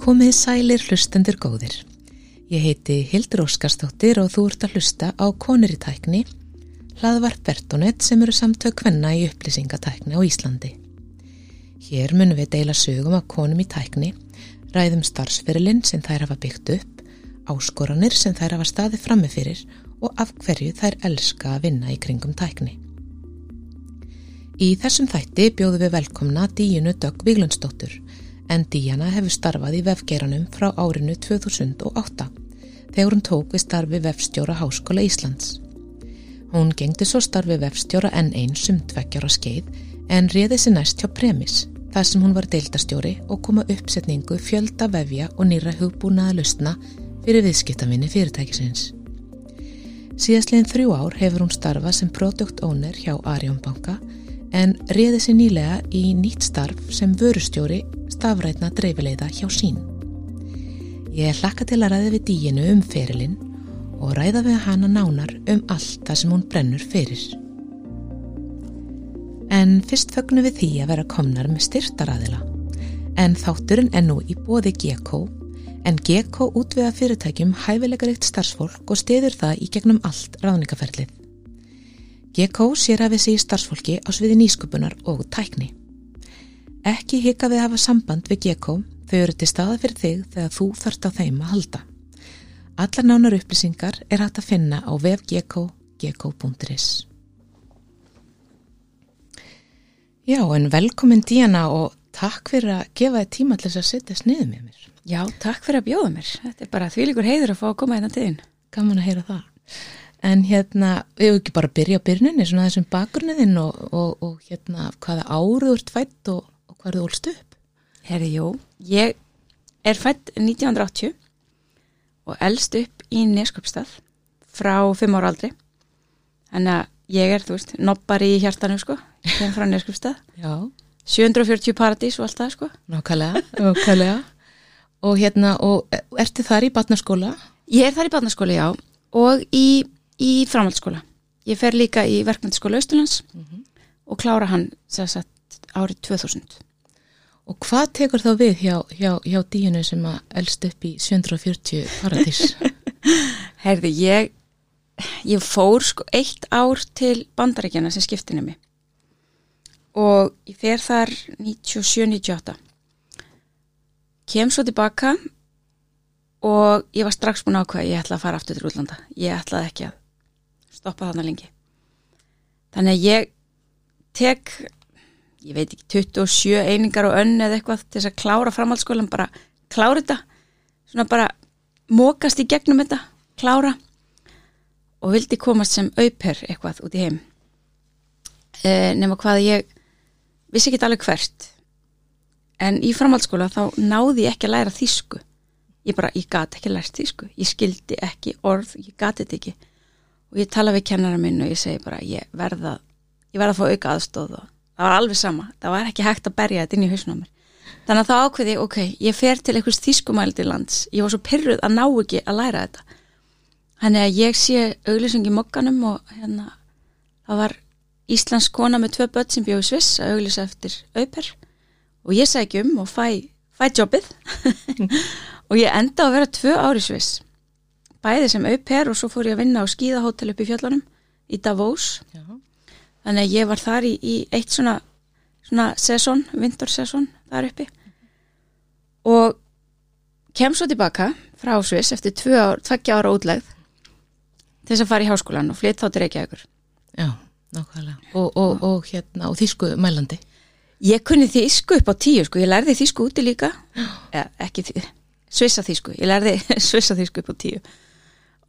Komið sælir hlustendur góðir. Ég heiti Hildur Óskarstóttir og þú ert að hlusta á Konur í tækni, hlaðvart Bertonet sem eru samtök hvenna í upplýsingatækni á Íslandi. Hér munum við deila sögum af konum í tækni, ræðum starfsferilinn sem þær hafa byggt upp, áskoranir sem þær hafa staðið frammefyrir og af hverju þær elska að vinna í kringum tækni. Í þessum þætti bjóðum við velkomna Díunu Dögg Víglundsdóttur en Díana hefur starfað í vefgeranum frá árinu 2008 þegar hún tók við starfi vefstjóra Háskóla Íslands. Hún gengdi svo starfi vefstjóra enn einn sem tveggjara skeið en réði sér næst hjá Premis þar sem hún var deildastjóri og koma uppsetningu fjölda vefja og nýra hugbúnaða lustna fyrir viðskiptavinni fyrirtækisins. Síðastlegin þrjú ár hefur hún starfað sem product owner hjá Arjón banka en réði sér nýlega í nýtt starf sem vörustjóri stafrætna dreifileiða hjá sín. Ég hlakka til að ræða við díinu um ferilinn og ræða við hana nánar um allt það sem hún brennur fyrir. En fyrst fögnum við því að vera komnar með styrtaræðila. En þátturinn er nú í bóði GK, en GK útviða fyrirtækjum hæfilegaríkt starfsfólk og stiður það í gegnum allt ráðningaferlið. GK sér að við sé starfsfólki á sviði nýsköpunar og tækni. Ekki hika við að hafa samband við GK, þau eru til staða fyrir þig þegar þú þarft á þeim að halda. Allar nánar upplýsingar er hægt að finna á vefgk, gk.is. Já, en velkomin Díana og takk fyrir að gefa þið tíma til þess að setja sniðið með mér. Já, takk fyrir að bjóða mér. Þetta er bara þvílikur heiður að fá að koma hérna til þín. Gaman að heyra það. En hérna, við hefum ekki bara að byrja á byrjuninni, svona þessum bakgrunniðinn og, og, og hérna hvaða áruð ert fætt og, og hvað eru þú ólst upp? Herði, jú, ég er fætt 1980 og elst upp í Neskjöpstað frá fimm ára aldri. Þannig að ég er, þú veist, nobbar í hjartanu, sko, þeim frá Neskjöpstað. Já. 740 paradís og allt það, sko. Nákvæmlega, nákvæmlega. og hérna, og ertu þar í batnarskóla? Ég er þar í barnaskóla, já, og í, í framhaldsskóla. Ég fer líka í verkmyndaskóla Östurlands og klára hann sagt árið 2000. Og hvað tekur þá við hjá, hjá, hjá díinu sem að elst upp í 740 paradís? Herði, ég, ég fór sko eitt ár til bandarækjana sem skiptinu mig og ég fer þar 97-98. Kem svo tilbaka og ég var strax búin að ákveða að ég ætla að fara aftur til útlanda. Ég ætlaði ekki að stoppa þarna lengi. Þannig að ég tek, ég veit ekki, 27 einingar og önn eða eitthvað til þess að klára framhaldsskólan, bara klára þetta, svona bara mókast í gegnum þetta, klára. Og vildi komast sem auper eitthvað út í heim. E, nema hvað ég vissi ekki alveg hvert, en í framhaldsskóla þá náði ég ekki að læra þýsku. Ég bara, ég gati ekki lært þýsku. Ég skildi ekki orð, ég gati þetta ekki. Og ég tala við kennara minn og ég segi bara, ég verða ég verða að fá auka aðstóð og það var alveg sama. Það var ekki hægt að berja þetta inn í hausnum þannig að þá ákveði, ok, ég fer til einhvers þýskumældi lands, ég var svo pyrruð að ná ekki að læra þetta. Þannig að ég sé auglýsing í mokkanum og hérna, það var Íslands kona með tvö börn sem bjóði sviss að auglýsa eftir auper. Og ég segi um og fæ, fæ jobbið. Og ég enda að vera tvö ári sviss. Bæði sem auper og svo fór ég að vinna á skíðahótel upp í fjallanum í Davos. Já. Þannig að ég var þar í, í eitt svona, svona sesón, vintorsesón þar uppi. Og kem svo tilbaka frá Sviss eftir tveggja ára útlegð til þess að fara í háskólan og flytt þá til Reykjavíkur. Já, nákvæmlega. Og, og, og hérna, og þýsku mælandi. Ég kunni þýsku upp á tíu sko, ég lærði þýsku úti líka. Ja, ekki því, svissa þýsku. Ég lærði svissa þýsku upp á tíu.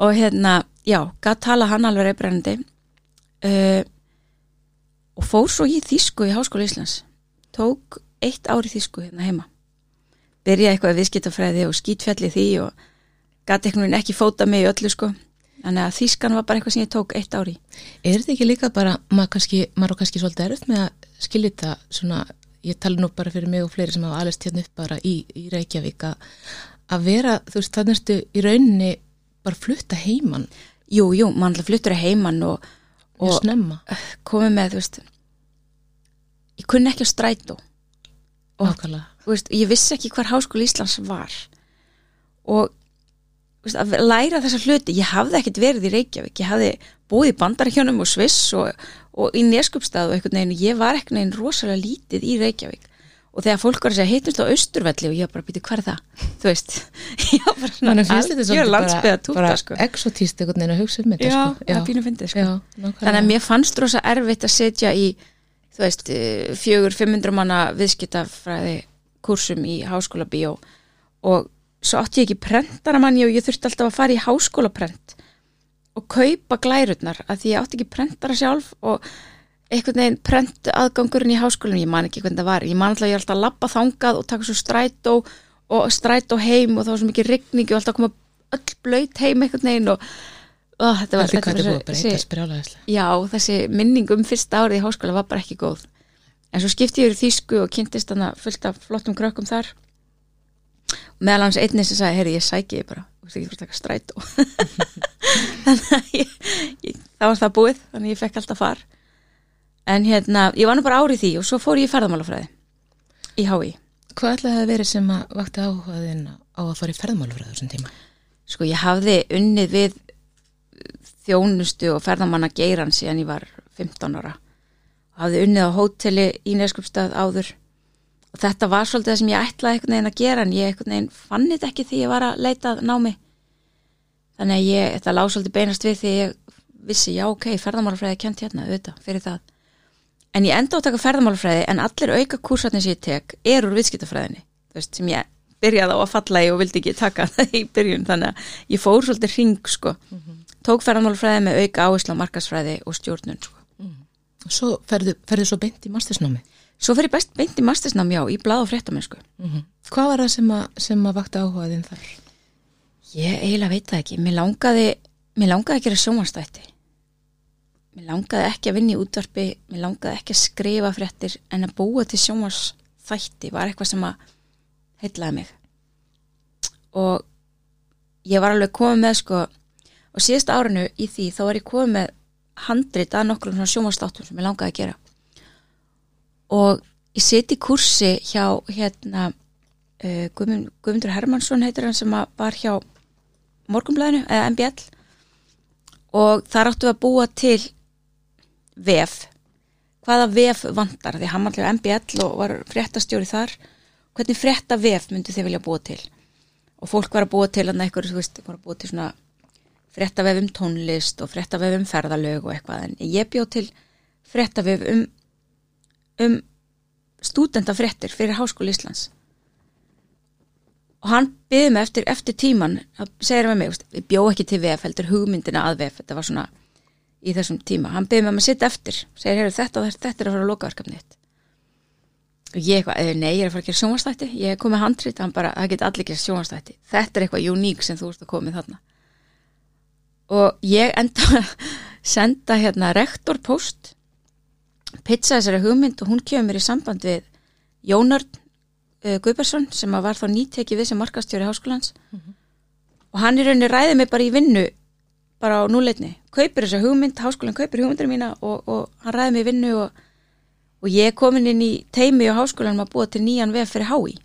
Og hérna, já, gæt tala hann alveg reybrennandi uh, og fór svo í þýsku í Háskóla Íslands. Tók eitt ári þýsku hérna heima. Byrjaði eitthvað viðskiptafræði og skýtfjalli því og gæti einhvern veginn ekki fóta mig í öllu sko. Þannig að þýskan var bara eitthvað sem ég tók eitt ári Er þetta ekki líka bara, maður kannski, maður kannski svolítið erfitt með að skilja þetta svona, ég tala nú bara fyrir mig og fleiri sem hafa alveg hérna upp bara í, í Reykjavík að, að vera, þú veist, þannig ertu í rauninni bara flutta heiman. Jú, jú, mann fluttur að heiman og, og komið með, veist ég kunni ekki á strætó. Og veist, ég vissi ekki hvar háskóli Íslands var. Og veist, að læra þessa hluti ég hafði ekkert verið í Reykjavík. Ég hafði búið í bandarækjunum og Sviss og, og í Neskupstað og einhvern veginn. Ég var ekkert neginn rosalega lítið í Reykjavík og þegar fólk var að segja hittumst á Austurvelli og ég var bara býtu hver er það þú veist, ég var bara þetta algjör bara, túta sko. exotíst einhvern veginn að hugsa um þetta já, sko. það er pínu fyndið sko. já, þannig að mér fannst rosa erfitt að setja í þú veist, fjögur 500 manna viðskiptafræði kursum í háskóla bíó og svo átti ég ekki prentara manni og ég þurfti alltaf að fara í háskólaprent og kaupa glærurnar að því ég átti ekki prentara sjálf og einhvern veginn prent aðgangurinn í háskólanum, ég man ekki hvernig það var ég man alltaf að ég er alltaf að labba þangað og taka svo strætó og strætó heim og það var svo mikið rigningi og alltaf koma öll blöyt heim einhvern veginn og ó, þetta var, Þetta er hvað þetta er búið að þessi- breyta sprjálæðislega. Já, þessi minning um fyrsta árið í háskóla var bara ekki góð. En svo skipti ég yfir þýsku og kynntist þannig fullt af flottum krökkum þar. Meðal hans einnig sem sagði, heyri, ég sæki ég bara, þú veist ekki fyrir að taka strætó. þannig að ég, ég, var það En hérna, ég var nú bara árið því og svo fór ég í ferðamálafræði í HÍ. Hvað ætlaði það að vera sem að vakti áhugaðinn á að fara í ferðmálufræðu þessum tíma? Sko, ég hafði unnið við þjónustu og ferðamanna geiran síðan ég var 15 ára hafði unnið á hóteli í Neskupstað áður og þetta var svolítið það sem ég ætlaði einhvern veginn að gera en ég einhvern veginn fann þetta ekki því ég var að leita námi þannig að ég, þetta lág svolítið beinast við því ég vissi, já ok, ferðamálafræði er kjönt hérna, auðvitað, fyrir það en ég enda á að taka ferðamálafræði en allir auka kursatni sem ég tek er úr viðskiptafræðinni, veist, sem ég byrjaði á að falla í og vildi ekki taka það í byrjun, þannig að ég fór svolítið ring, sko, tók ferðamálafræði með auka áherslu á markasfræði og stjórnun, sko. Svo ferðu, ferðu svo beint í mastersnámi. Svo fer ég best beint í mastersnám, já, í blað og fréttamennsku. Hvað var það sem að, sem að vakti áhugaðinn þar? Ég eiginlega veit það ekki. Mér langaði, mér langaði að gera sjómanstætti. Mér langaði ekki að vinna í útvarpi, mér langaði ekki að skrifa fréttir en að búa til sjómanstætti var eitthvað sem að heitlaði mig. Og ég var alveg komið með sko, og síðast árinu í því þá var ég komið með handrit að nokkrum svona sjómanstáttum sem ég langaði að gera. Og ég seti kursi hjá hérna uh, Guðmund, Guðmundur Hermansson heitir hann sem var hjá Morgunblæðinu eða MBL og þar áttu að búa til vef. Hvaða vef vantar? Því hann var allir MBL og var fréttastjóri þar. Hvernig frétta vef myndu þið vilja búa til? Og fólk var að búa til hann eitthvað, þú veist, var að búa til svona fréttavef um tónlist og fréttavef um ferðalög og eitthvað. En ég bjóð til fréttavef um um stúdentafréttir fyrir Háskóli Íslands. Og hann byggði mig eftir, eftir tíman að segja með mig, veist, við bjó ekki til VF heldur hugmyndina að VF, þetta var svona í þessum tíma, hann byggði mig að sitja eftir segir, heyrðu, þetta, þetta, þetta er að fara að loka verkefni þitt. Og ég eitthvað, "Eh, nei, ég er að fara að gera sjónvastætti ég er komið handrit, hann bara, það get allir gera sjónvastætti þetta er eitthvað uník sem þú ert að komið þarna. Og ég enda senda hérna rektorpost pizza þessari hugmynd og hún kemur mér í samband við Jónörn uh, Guðbergsson sem var þá nýtekið við sem markastjóri háskólans. Og hann í rauninni ræði mig bara í vinnu bara á núleitni, kaupir þessa hugmynd háskólan kaupir hugmyndir mína og, og hann ræði mig vinnu og, og ég er komin inn í teimi á háskólanum að búa til nýjan vef fyrir HÍ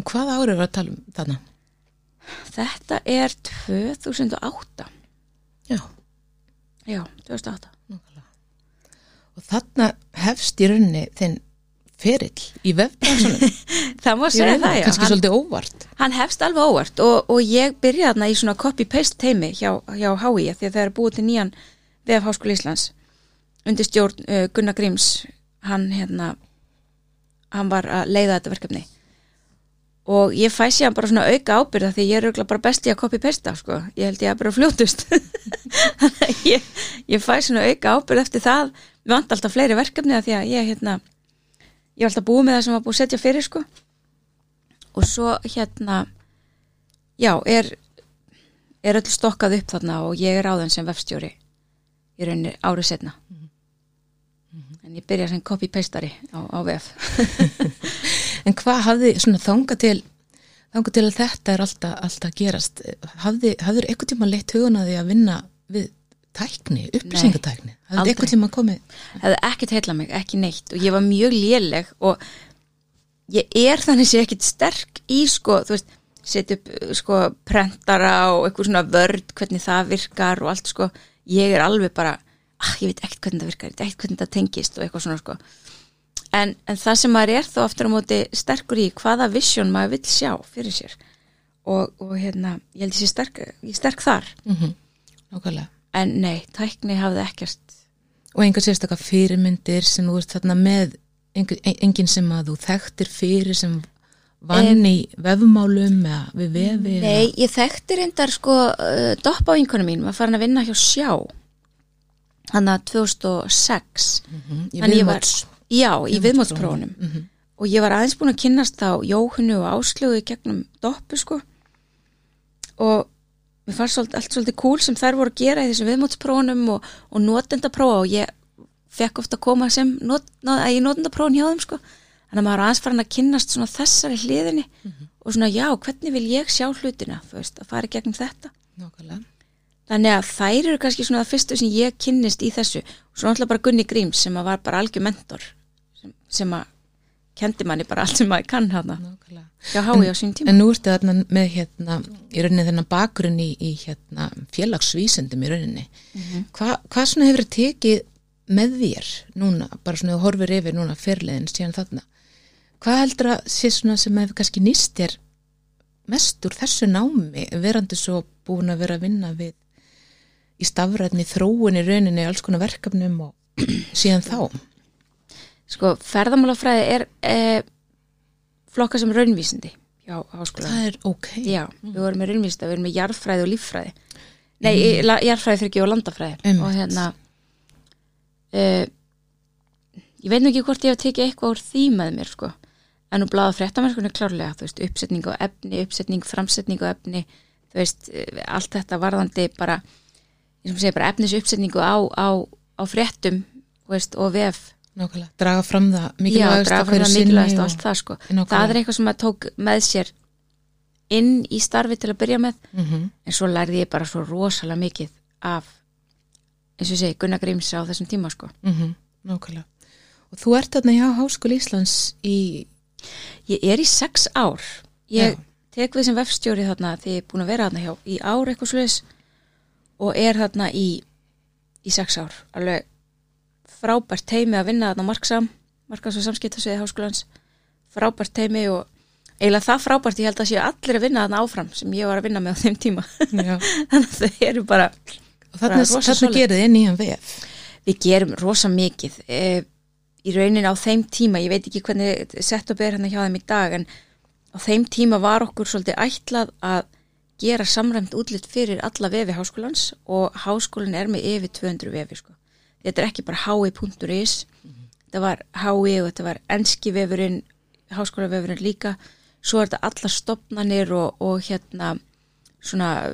Og hvaða árið var að tala um þarna? þetta er 2008 Já, já, 2008 nákvæmlega. Og þarna hefst í rauninni þinn ferill í vefbransunum. það má segja það, já kannski hann, svolítið óvart. hann hefst alveg óvart og, og ég byrjaði þarna í svona copy-paste teimi hjá, hjá HÍ því að það er búið til nýjan vef Háskóla Íslands undir stjórn uh, Gunnar Gríms hann hérna hann var að leiða þetta verkefni og ég fæ sér bara svona auka ábyrða því ég er auðvitað bara besti að copy-pasta sko. ég held ég að bara fljótust að ég, ég fæ svona auka ábyrð eftir það, vant alltaf fleiri verkefni af því að ég hérna ég var alltaf búið með það sem var búið að setja fyrir sko. Og svo hérna já, er er öll stokkað upp þarna og ég er áðan sem vefstjóri í rauninni árið setna en ég byrja sem copy-pastari á, á vef. En hvað hafði svona þanga til þanga til að þetta er alltaf, alltaf gerast hafði, hafður eitthvað tíma leitt hugun að því að vinna við tækni, upplýsingatækni? Hafði aldrei. eitthvað tíma komið? Hefði ekkert heilla mig, ekki neitt. Og ég var mjög léleg og ég er þannig sé ekkit sterk í sko, þú veist, setja upp sko prentara og eitthvað svona vörd hvernig það virkar og allt sko. Ég er alveg bara, ah, ég veit ekkert hvernig það virkar, ég ekkert hvernig það tengist og eitthvað svona sko. En, en það sem maður er þó aftur á móti sterkur í hvaða vision maður vill sjá fyrir sér. Og, og hérna, ég held ég sé sterk ég er sterk þar, mm Nákvæmlega. En nei, tækni hafði ekkert. Og einhver sérstakka fyrirmyndir sem þú ert þarna með engin, engin sem að þú þekktir fyrir sem vann í vefmálum eða við vefi Nei, ég þekkti reyndar sko uh, doppa á vinkonu mín, var farin að vinna hjá sjá. Hann að 2006 mm í ég var- viðmóts já, í viðmótsprófunum. Mhm. og ég var aðeins búin að kynnast á Jóhunu og Áslögu í gegnum doppu sko. Og mér fannst allt svolítið cool sem þær voru að gera í þessum viðmótsprófunum og, og notendaprófa og ég fekk ofta að koma sem not, not, að ég notendaprófun hjá þeim sko. Þannig að maður aðeins farin að kynnast svona þessari hliðinni og svona já, hvernig vil ég sjá hlutina? Veist, að fara gegnum þetta. Nákvæmlega. Þannig að þær eru kannski svona það fyrstu sem ég kynnist í þessu. Og svo náttúrulega bara Gunni Gríms sem að var bara algjör mentor sem, sem að kendi manni bara allt sem maður kann hana Nákvæmlega. Hjá hái á sín tíma. En nú ertu þarna með hérna í rauninni þennan bakgrunn í, í hérna félagsvísendum í rauninni. Hva, hvað svona hefur tekið með þér núna, bara svona þú horfir yfir núna fyrliðin síðan þarna? Hvað heldur að sé svona sem hefur kannski nýst þér mest úr þessu námi verandi svo búin að vera að vinna við í stafræðni þróun í rauninni alls konar verkefnum og síðan þá? Sko, ferðamálafræði er e, flokka sem raunvísindi hjá háskóla. það er ok Já, við vorum með raunvísindi, við vorum með jarðfræði og líffræði. Nei, mm. jarðfræði fyrir ekki og landafræði. Einmitt. Og hérna, e, ég veit nú ekki hvort ég hef tekið eitthvað úr því með mér, sko. En nú bláða fréttamerkunni klárlega, þú veist, uppsetning á efni, uppsetning, framsetning á efni, þú veist, eh, allt þetta varðandi bara, ég sem segja, bara efnis uppsetningu á, á, á fréttum, veist, og vef. Nákvæmlega, draga fram það mikilvægast draga fram það mikilvægast og allt það, sko. Það er eitthvað sem maður tók með sér inn í starfi til að byrja með, mm -hmm. en svo lærði ég bara svo rosalega mikið af, eins og segi, Gunnar Gríms á þessum tíma, sko. Mm Nákvæmlega. Og þú ert þarna hjá Háskóli Íslands í, Ég er í sex ár. Ég Já. tek við sem vefstjóri þarna því ég er búin að vera þarna hjá í ár eitthvað sluðis og er þarna í, í sex ár. Alveg frábært teimi að vinna þarna marksam, markas og samskiptasviði háskólans. Frábært teimi og eiginlega það frábært ég held að séu allir að vinna þarna áfram sem ég var að vinna með á þeim tíma. Þannig að þau eru bara, og þarna, gerði þið nýjan vef. við gerum rosa mikið. E, í raunin á þeim tíma, ég veit ekki hvernig sett og ber hérna hjá þeim í dag en á þeim tíma var okkur svolítið ætlað að gera samræmt útlitt fyrir alla vefi háskólans og háskólinn er með yfir 200 vefi sko. Þetta er ekki bara hi.is þetta var hi og þetta var enski vefurinn, háskólavefurinn líka, svo er þetta alla stopnanir og, og hérna svona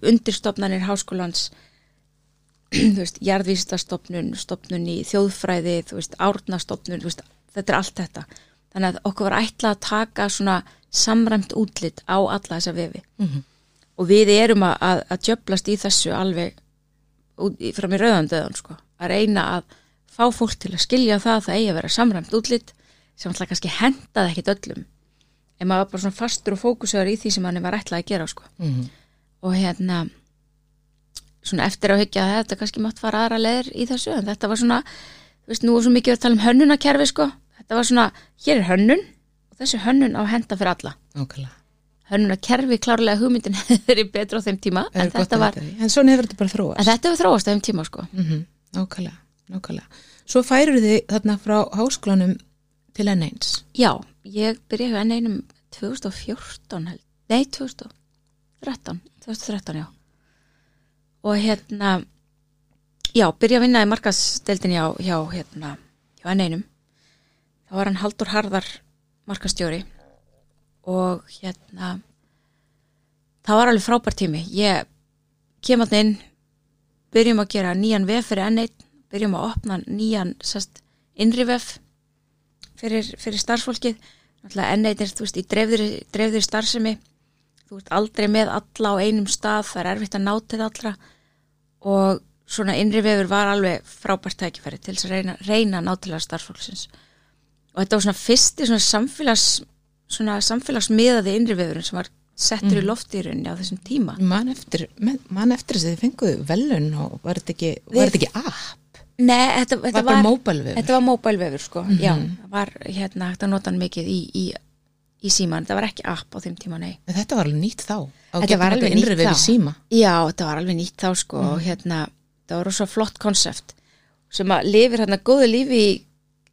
undirstopnanir háskólans þú veist, jarðvísistastofnun, stofnun í þjóðfræði, þú veist, árnastofnun, þú veist, þetta er allt þetta. Þannig að okkur var ætlað að taka svona samræmt útlit á alla þessa vefi. Mhm. Og við erum að, að, að djöblast í þessu alveg fram í rauðandöðan, sko. Að reyna að fá fólk til að skilja það að það eigi að vera samræmt útlit sem alltaf kannski hendaði ekkit öllum. En maður var bara svona fastur og fókusöður í því sem hann var ætlað að gera, sko Mm og hérna svona eftir að hyggja að þetta kannski mátt fara aðra leðir í þessu en þetta var svona, þú veist, nú er svo mikið að tala um hönnunarkerfi sko, þetta var svona hér er hönnun og þessi hönnun á henda fyrir alla, Nákvæmlega. hönnunarkerfi klárlega hugmyndin hefur í betra á þeim tíma en gott þetta var. En svona hefur þetta bara þróast. en þetta hefur þróast á þeim tíma sko Mm Nákvæmlega, nákvæmlega. Svo færur þið þarna frá háskólanum til N1. já, ég byrjaði enn einum 2014 held, nei 2013 2013 já og hérna já, byrja að vinna í markasdeildinni hjá, hjá hérna, hjá enn einum þá var hann Haldur Harðar markastjóri og hérna það var alveg frábær tími ég kem að inn byrjum að gera nýjan vef fyrir enn einn. Byrjum að opna nýjan sest, innri vef fyrir, fyrir starfsfólkið. Náttúrulega enn eitt er, þú veist, í dreifðri starfsemi. Þú ert aldrei með alla á einum stað, það er erfitt að ná til allra. Og svona innri vefur var alveg frábært tækifæri til þess að reyna, reyna að ná til að starfsfólksins. Og þetta var svona fyrsti svona samfélags svona samfélagsmiðaði innrivefurinn sem var settur í loftýrunni á þessum tíma Man eftir, man eftir þess að þið fenguðu velun og var þetta ekki, var þetta ekki app? Nei, þetta, Var þetta var móbælvefur? Þetta var móbælvefur sko, já, það var hérna hægt að nota hann mikið í, í, í síman, það var ekki app á þeim tíma, nei. En þetta var alveg nýtt þá. Þetta var alveg þetta nýtt þá. síma. Já, þetta var alveg nýtt þá sko og hérna, það var svo flott konsept sem að lifir hérna góðu lífi í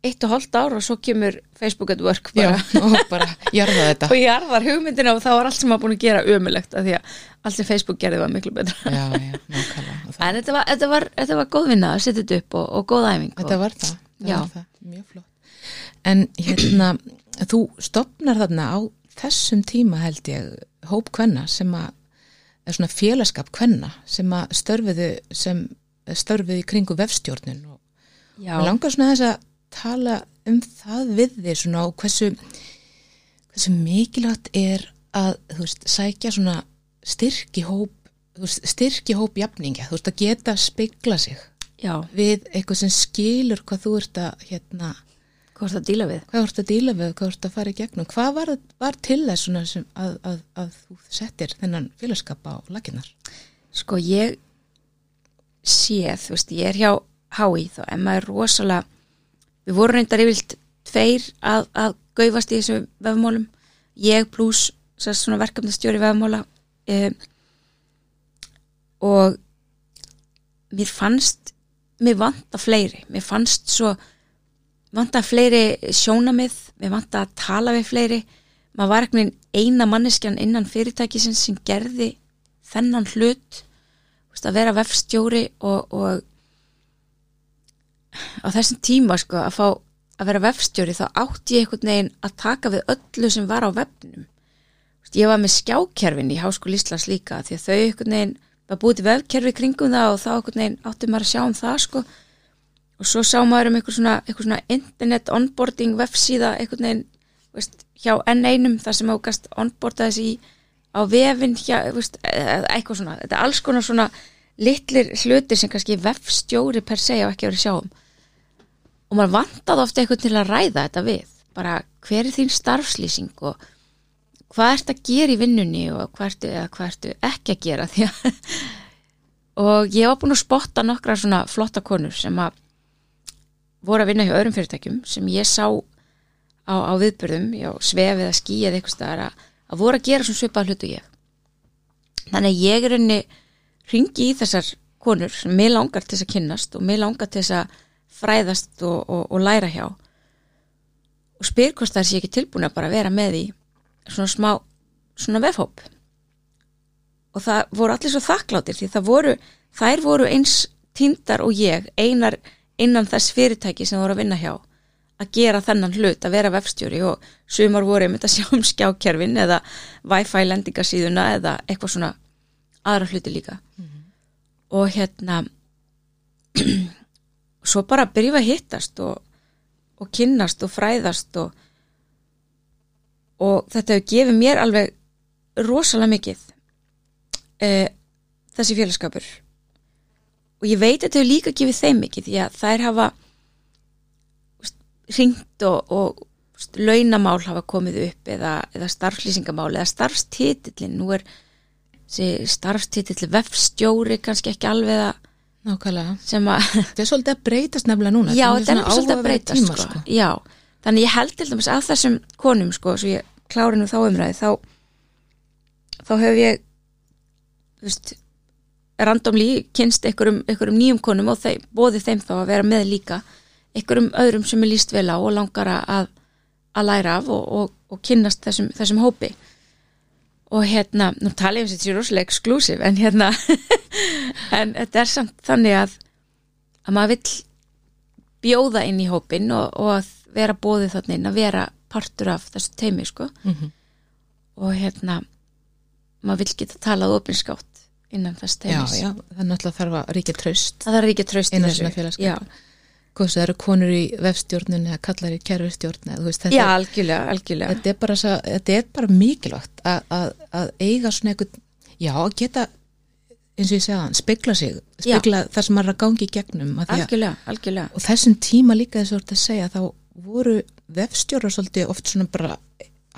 eitt og hálft ár og svo kemur Facebook at work Já, bara og bara jarða þetta. og var hugmyndina og þá var allt sem maður búin að gera ömulegt af því að allt sem Facebook gerði var miklu betra. Já, já. Og En þetta var, þetta var, þetta var góð vinna að setja þetta upp og, og góð æfing. Þetta og, var það. Já. var það. Mjög flott. En hérna, þú stopnar þarna á þessum tíma held ég hóp kvenna sem að, er svona félagskap kvenna sem að störfiðu sem störfiðu í kringu vefstjórnun og já, Mér langar svona þess að tala um það við þig svona og hversu, hversu mikilvægt er að þú veist, sækja svona styrki hóp, þú veist, styrki hóp jafningja, þú veist, að geta spegla sig já, við eitthvað sem skilur hvað þú ert að hérna, hvað það að díla við? hvað ert að díla við, hvað ert að fara í gegnum hvað var, var til þess svona sem að, að, að þú settir þennan félagskap á laginnar? Sko ég sé, þú veist, ég er hjá HÍ þá en maður er rosalega við vorum reyndar yfirlt tveir að, að gaufast í þessu vefmálum. Ég pluss verkefnastjóri vefmála um, og mér fannst mér vanta fleiri, mér fannst svo vanta fleiri sjónamið, mér vanta að tala við fleiri. Maður var ekki eina manneskjan innan fyrirtækisins sem gerði þennan hlut. Að vera vefstjóri og, og á þessum tíma sko að fá að vera vefstjóri þá átti ég einhvern veginn að taka við öllu sem var á vefnum. Ég var með skjákerfin í Háskóli Íslands líka því að þau einhvern veginn var búið til vefkerfi kringum það og þá einhvern veginn átti maður að sjá um það sko. Og svo sá maður um einhver svona, einhver svona internet onboarding vefsíða einhvern veginn veist, hjá enn einum þar sem ágast onboarda þessi í á vefin hjá, veist, eitthvað svona þetta er alls konar svona litlir hlutir sem kannski vefstjóri per se á ekki verið að sjá um og maður vantaði ofta eitthvað til að ræða þetta við. Bara hver er þín starfslýsing og hvað ertu að gera í vinnunni og hvað ertu, hvað ertu ekki að gera? Því að og ég var búin að spotta nokkra svona flotta konur sem að voru að vinna hjá öðrum fyrirtækjum sem ég sá á, á viðbyrðum, já, svef eða skí eða eitthvað staðar að, að voru að gera svona svipað hlutu ég. Þannig að ég er henni ringi í þessar konur sem mér langar til þess að kynnast og mér langar til þess að fræðast og, og, og læra hjá. Og spyr hvort það sé ekki tilbúin að bara vera með í svona smá svona vefhóp. Og það voru allir svo þakkláttir því það voru, þær voru eins tindar og ég, einar innan þess fyrirtæki sem voru að vinna hjá að gera þennan hlut, að vera vefstjóri og sumar voru einmitt að sjá um skjákerfin eða wifi lendingasíðuna eða eitthvað svona aðra hluti líka. Og hérna svo bara byrjum við að hittast og, og kynnast og fræðast og, og þetta hefur gefið mér alveg rosalega mikið e, þessi félagskapur og ég veit að þetta hefur líka gefið þeim mikið því að þær hafa ringt og, og launamál hafa komið upp eða, eða starfslýsingamál eða starfstitillin nú er starfstitill vefstjóri kannski ekki alveg að Nákvæmlega. sem að Þetta er svolítið að breytast nefnilega núna. já, þetta er svolítið að áhugaverðir breyta tímar, sko. já, þannig ég held til dæmis að þessum konum sko, svo ég klári nú þá umræði þá, þá hef ég þú veist randomli kynst einhverjum, einhverjum nýjum konum og þeim, bóði þeim þá að vera með líka einhverjum öðrum sem er líst vel á og langar að, að læra af og, og, og kynnast þessum, þessum hópi og hérna, nú tala ég um þetta sér rosalega exclusive en hérna en þetta er samt þannig að að maður vill bjóða inn í hópin og, og að vera bóðið þannig inn að vera partur af þessu teimi sko Mhm. og hérna maður vill geta talað opinskátt innan þess Já, teimis já, það er náttúrulega þarf að ríkja tröst það er ekki tröst í innan þessu svona félagskap. já, Hvað það eru konur í vefstjórnin eða kallar í kerfistjórn eða þú veist, þetta, já algjörlega, algjörlega þetta, er bara, þetta er bara mikilvægt að, að, að eiga svona eitthvað, já, að geta eins og ég segja spegla sig spegla það sem er að gangi í gegnum algjörlega, algjörlega og þessum tíma líka þess að þú ert að segja þá voru vefstjórar svolítið oft svona bara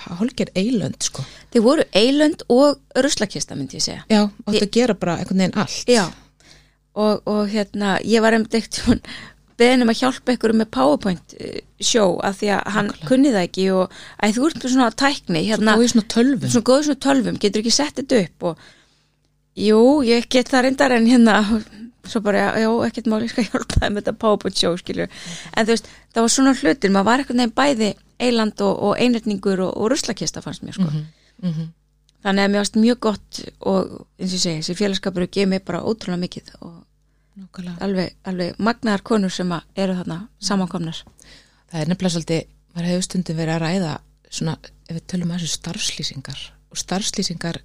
hálgir eilönd sko. Þeir voru eilönd og ruslakista myndi ég segja. Já, áttu að gera bara einhvern veginn allt. Já, og, og hérna, ég var um degt beðin um að hjálpa ykkur með PowerPoint eh, sjó af því að hann Nákvæmlega. kunni það ekki og að þú ert með svona tækni hérna, Svo góði svona tölvum. svona góður svona tölvum, getur ekki sett þetta upp og jú, ég get það reyndar en hérna, svo bara já, ekkert máli, ég skal hjálpa það með þetta PowerPoint sjó skilju, en þú veist, það var svona hlutir, maður var eitthvað nefn bæði eiland og, og einretningur og, og ruslakista fannst mér sko, Mm -hmm. þannig að mér varst mjög gott og eins og segi, þessi félagskapur alveg, alveg magnaðar konur sem eru þarna samankomnar. Það er nefnilega svolítið, maður hefur stundum verið að ræða svona, ef við tölum að þessu starfslýsingar og starfslýsingar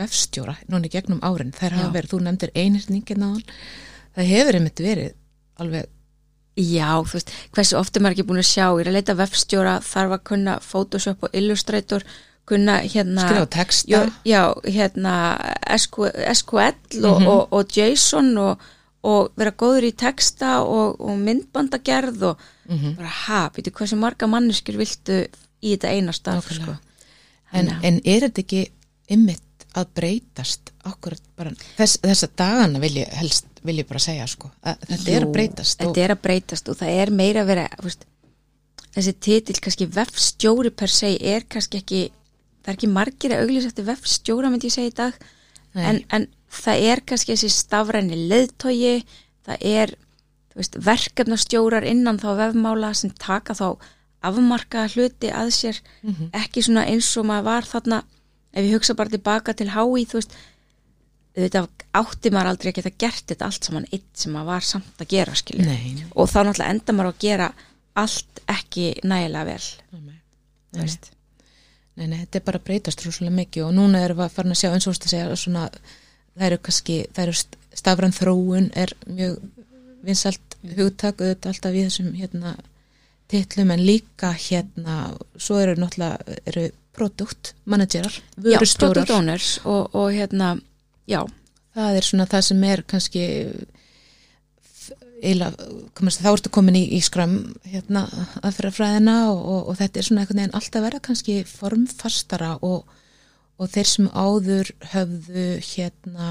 vefstjóra, núna í gegnum árin, þær hafa verið, þú nefndir einhyrningin á hann, það hefur einmitt verið alveg, Já, þú veist, hversu oft er maður ekki búin að sjá ég er að leita vefstjóra, þarf að kunna Photoshop og Illustrator kunna hérna skrifa texta, já, já, hérna SQ, SQL og, Mhm. og, og JSON og, og vera góður í texta og, og myndbandagerð og Mhm. bara ha, veitu hversu marga manneskjur viltu í þetta eina starf sko. en, en er þetta ekki ymmit að breytast bara, þess, þessa dagana vil ég helst, vil ég bara segja sko, að þetta er Jú, að breytast og, þetta er að breytast og það er meira að vera veist, þessi titill kannski vefstjóri per se er kannski ekki það er ekki margir að auglýsa eftir vefstjóra myndi ég segja í dag en, en það er kannski þessi stafræni leðtogi það er veist, verkefnastjórar innan þá vefmála sem taka þá afmarka hluti að sér. Mhm. ekki svona eins og maður var þarna ef ég hugsa bara tilbaka til hái þú veist auðvitað átti maður aldrei að geta gert þetta allt saman eitt sem maður var samt að gera skilju og þá náttúrulega enda maður að gera allt ekki nægilega vel. Nei, nei. Nei, nei, þetta er bara að breytast rúslega mikið og núna erum við að fara að sjá eins og þú veist að segja svona, það eru kannski, það eru st- stafræn þróun er mjög vinsalt hugtak auðvitað alltaf í þessum hérna titlum en líka hérna svo eru náttúrulega eru produkt managerar, Já, vörustjórar. product owners og, og hérna, já. Það er svona það sem er kannski eiginlega, komast, þá ertu komin í, í skram hérna aðferðafræðina og, og, og þetta er svona einhvern veginn alltaf verða kannski formfastara og, og þeir sem áður höfðu hérna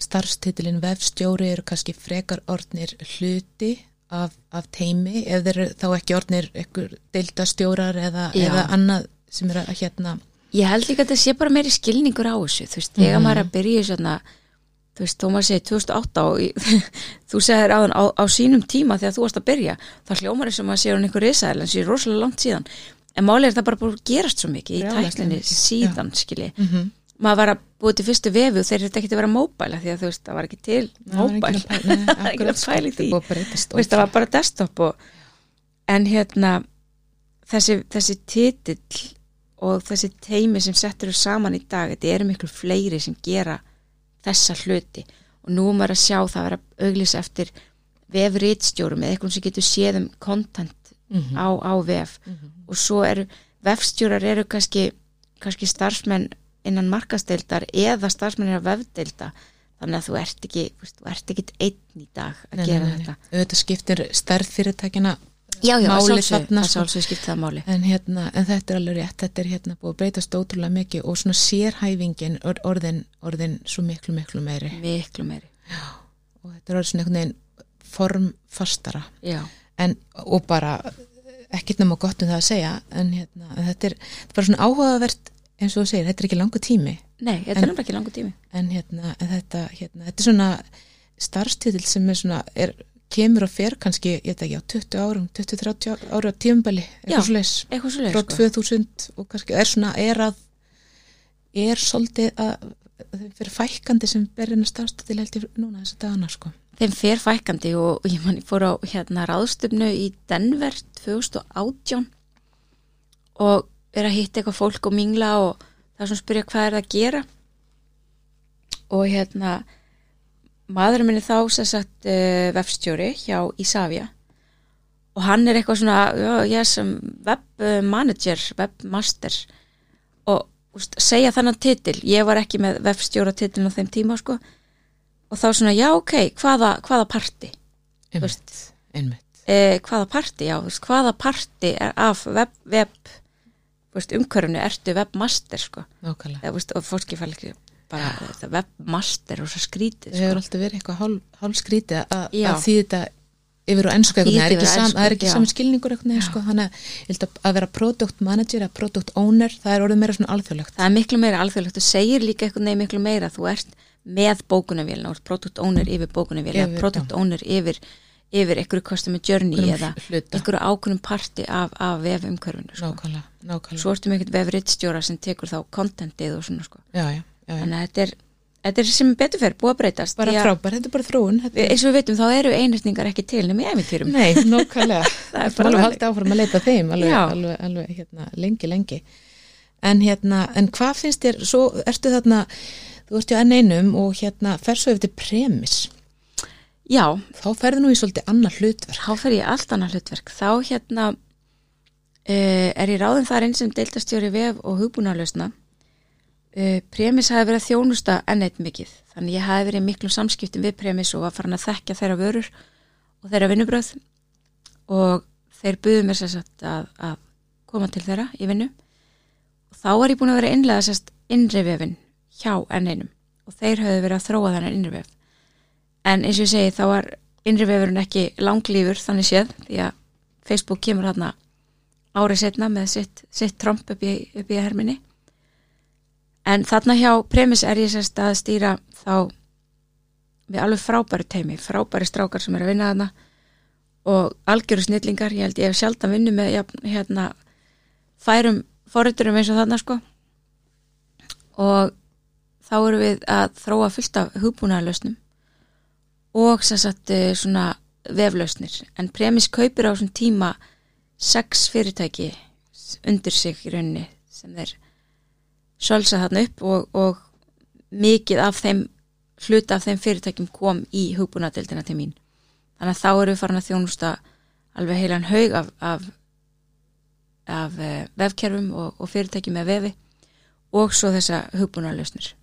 starfstitilin vefstjóri eru kannski frekar orðnir hluti af, af teimi ef þeir eru þá ekki orðnir ykkur deildastjórar eða, eða annað sem er að hérna. Ég held líka að þetta sé bara meiri skilningur á þessu. Þú veist, þegar maður er að byrja svona þú veist, þó maður segir 2008 og í- þú segir áðan á, á sínum tíma þegar þú varst að byrja, þá hljómar þess að maður sér hann einhver risaðil, en sér rosalega langt síðan en málið er það bara búið að gerast svo mikið í mikið, síðan skilji, mm -hmm. maður var að búið til fyrstu vefi og þeir þetta ekki að vera móbæla því að þú veist, það var ekki til móbæl Það var Þú bara desktop og, en hérna þessi, þessi titill og þessi teimi sem settur þau saman í dag, þetta eru miklu fleiri sem gera þessa hluti. Og nú maður að sjá það að vera auglýsa eftir vefrítstjórum eða eitthvað sem getur séð um content Mhm. á, á vef. Og svo eru vefstjórar eru kannski, kannski starfsmenn innan markasteildar eða starfsmenn innan vefdeilda. Þannig að þú ert ekki, þú veist, þú ert ekki einn í dag að Nei, gera nei, nei, þetta. Auðvitað skiptir stærð fyrirtækina já, já, það sko. skipti það máli. En, hérna, en þetta er alveg rétt þetta er hérna búið að breytast ótrúlega mikið og svona sérhæfingin or, orðin, orðin svo miklu miklu meiri. Miklu meiri. Og þetta er orðin svona einhvern veginn formfastara já, en, og bara ekkert nema gott um það að segja en, hérna, þetta, er, bara svona áhugavert eins og þú segir, þetta er ekki langu tími. Nei, þetta En- er ekki langur tími. en, hérna, en þetta, hérna, þetta er svona starfstitil sem er svona er, kemur og fer kannski, ég veit ekki á 20 árum, 20-30 ára tíumbali eitthvað svo frá leið, sko. 2000 og kannski er svona er að er svolítið að þeim fyrir fækandi sem berina starfstitil held ég núna þessa dagana sko. Þeim fer fækandi og ég man ég fór á hérna ráðstöfnu í Denver 2018 og er að hitta eitthvað fólk og mingla og það er svona að spyrja hvað er það að gera. Og hérna maðurinn minni þá sem sagt uh, vefstjóri hjá Isavia og hann er eitthvað svona já, ég sem webmanager webmaster. Og úst, segja þannig titil. Ég var ekki með vefstjóra titilin á þeim tíma sko. Og þá svona já ok, hvaða, hvaða parti? Einmitt, einmitt. e, hvaða parti, já, veist, hvaða parti af web, web umhverfunu ertu webmaster sko, nákvæmlega. eða, veist, og fólki fæl ekki bara þetta webmaster og svo skrítið Það hefur sko. alltaf verið eitthvað hálf, hálf skrítið að því þetta yfir á ennsku eitthvað, það er ekki, sam, er ekki já. sami skilningur eitthvað, sko, þannig að að, vera product manager eða product owner, það er orðið meira svona alþjóðlegt. það er miklu meira alþjóðlegt, þú segir líka eitthvað nefn miklu meira, þú ert með ert product owner yfir bókunavélina, Yfir, product owner yfir yfir einhverju customer journey Einhverjum eða hluta. einhverju ákveðnum parti af, af vef umhverfinu sko. Nákvæmlega, nákvæmlega. svo ertu með einhvern vefriðstjóra sem tekur þá contentið og svona sko. já, já, já, já. þannig að þetta er, þetta er sem betur fer búið að breytast Bara frábær, þetta er bara þróun. Eins og við veitum þá eru einhjörningar ekki til nema í æfintýrum Nei, nákvæmlega. Það er bara alveg haldið áfram að leita þeim, alveg, alveg, alveg hérna, lengi, lengi. En hérna, en hvað finnst þér, svo ertu þarna, þú ert já enn einum og hérna fer svo yfir til premis. já, Þá ferðu nú í svolítið annað hlutverk. þá fer ég allt annað hlutverk þá hérna uh, er ég ráðum þar einn sem deildastjóri vef og hugbúnarlausna uh, Premis hafi verið að þjónusta enn eitt mikið. Þannig ég hafi verið í miklum samskiptum við Premis og var farin að þekka þeirra vörur og þeirra vinnubröð og þeir buðu mér sér satt að, að koma til þeirra í vinnu. Og þá var ég búin að vera innlega sérst innri vefin hjá enn einum. Og þeir höfðu verið að þróa þennan innri vef. En eins og ég segi þá var innri vefurinn ekki langlífur þannig séð því að Facebook kemur þarna árið setna með sitt, sitt tromp upp í, upp í herminni en þarna hjá premis er ég sérst að stýra þá við alveg frábæri teimi, frábæri strákar sem er að vinna þarna og algjöru snillingar, ég held ég hef sjálf að vinna með jafn, hérna færum forriturum eins og þarna sko. Og þá erum við að þróa fullt af hugbúnaðarlausnum og sagt eh, svona veflausnir. En premis kaupir á þessum tíma sex fyrirtæki undir sig í rauninni sem þeir sölsa þarna upp og, og mikið af þeim hluta af þeim fyrirtækjum kom í hugbúnaðdeldina til mín þannig að þá erum við farin að þjónusta alveg heilan haug af, af, af uh, vefkerfum og, og fyrirtækjum með vefi og svo þessa hugbúnaðlausnir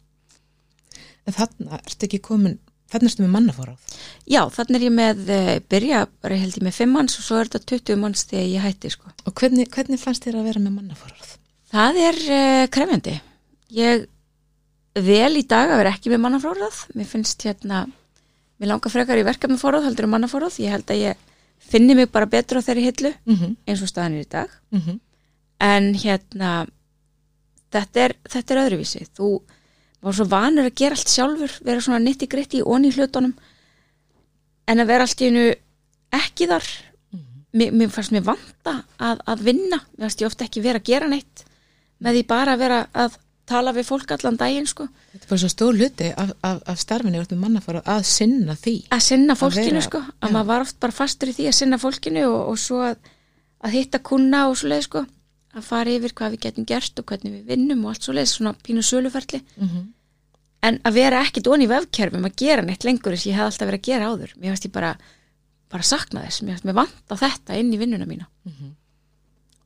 En þarna ertu ekki komin, þarna ertu með mannafóráð. Já, þannig er ég með, uh, byrja bara held ég með 5 manns og svo er þetta 20 manns þegar ég hætti sko. Og hvernig, hvernig fannst þér að vera með mannafóráð? Það er uh, krefjandi. Ég vel í dag að vera ekki með mannafóráð. Mér finnst hérna, mér langar frekar í verkefni fóráð heldur en mannafóráð. Ég held að ég finni mig bara betur á þeirri hillu Mm -hmm. eins og staðan er í dag. Mm -hmm. En hérna, þetta er, þetta er öðruvísi. Þú var svo vanur að gera allt sjálfur, vera svona nitti gritti í onni hlutunum en að vera allt í einu ekki þar mér, mér fannst mér vanta að, að vinna mér fannst ég ofta ekki vera að gera neitt með því bara að vera að tala við fólk allan daginn sko. Þetta er bara svo stór hluti af, af, af starfinu út með mannafóráð að sinna því. að sinna fólkinu vera- sko. Að já. maður var oft bara fastur í því að sinna fólkinu og, og svo að, að hitta kuna og svo leið sko. Að fara yfir hvað við getum gert og hvernig við vinnum og allt svo leið svona pínu söluferli. Mm -hmm. en að vera ekkit onni í vefkerfum að gera neitt lengur eins og ég hef alltaf verið að gera áður. Mér fannst ég bara, bara sakna þess. Mér mér vanta þetta inn í vinnuna mína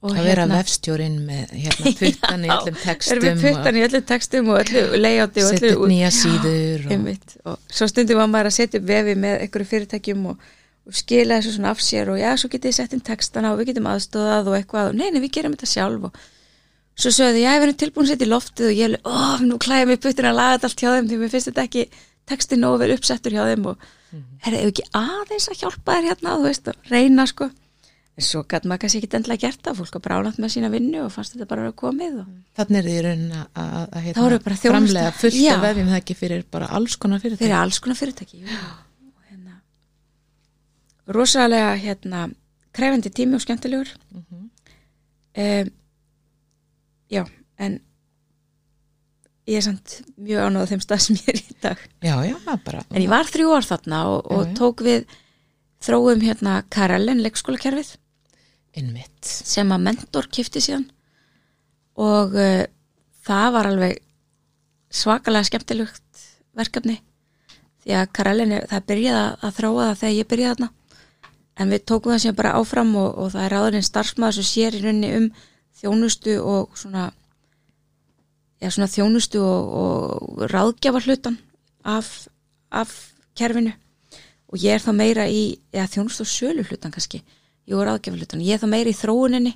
og Að vera vefstjórin með hérna, puttan í öllum erum textum við puttan í öllu textum og öllu layouti og setja öllu nýja síður og, einmitt, og svo stundum var maður að setja upp vefi með einhverju fyrirtækjum og, og skila þessu svona af sér og já, svo getið þið sett inn textana og við getum aðstóðað og eitthvað. Og nei, nei, við gerum þetta sjálf. Og svo sögðu, já, við erum tilbúin að setja í loftið. Og ég er, ó, nú klæði mig puttin að laga þetta allt hjá þeim því mér finnst þetta ekki textin nógu vel uppsettur hjá þeim. Og mm -hmm. En svo gæti maður kannski ekki endla gert það. Fólk að brálant með sína vinnu og fannst þetta bara að komið og þannig er því raunin að, þjónusta. framlega fullt Já. af vefjum það ekki fyrir bara alls konar fyrir fyrir alls konar fyrirtæki hérna rosalega hérna krefendi tími og skemmtilegur. Mhm. um, já, en ég er samt mjög ánóð á þeim stað sem ég er í dag. Já, já, bara en ég var þrjú ár þarna og, og tók við þróum hérna Karelen leikskólakerfið innmitt sem að mentor kifti síðan. Og uh, það var alveg svakalega skemmtilegt verkefni. Því að Karelin, það byrjaði að- þróa það þegar ég byrjaði þarna. En við tókum það sem bara áfram og, og það er áðurinn starfsmaður sem sér í rauninni um þjónustu og svona já svona þjónustu og, og ráðgjafa hlutan af, af kerfinu. Og ég er þá meira í, eða þjónust og sölu hlutan kannski, aðgefa hlutan ég er þá meira í þróuninni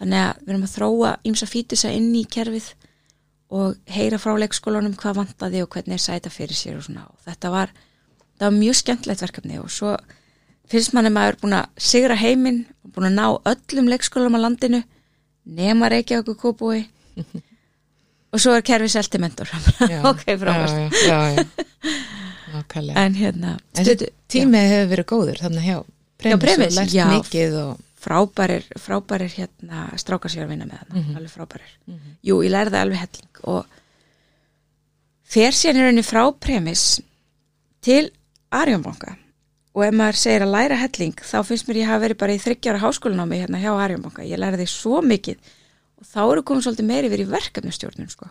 þannig að við erum að þróa ímsa fítisa inn í kerfið og heyra frá leikskólanum hvað vantaði og hvernig er sæta fyrir sér og svona. Og þetta var, þetta var mjög skemmtilegt verkefni og svo finnst manni maður búin að sigra heiminn og búin að ná öllum leikskólanum á landinu nema Reykjavík og Kópúi og svo er kerfið selti mentor. Ok, já. en hérna tímið hefur verið góður þannig hjá Premis já. mikið og frábærir, frábærir hérna strákar sér að vinna með þarna, Mhm. alveg frábærir jú, ég lærði alveg helling og fer sér í rauninni frá premis til Arjónbanka og ef maður segir að læra helling þá finnst mér ég hafa verið bara í þryggjára háskólanámi hérna hjá Arjónbanka, ég lærði svo mikið og þá eru komið svolítið meiri verið í verkefnistjórnum sko.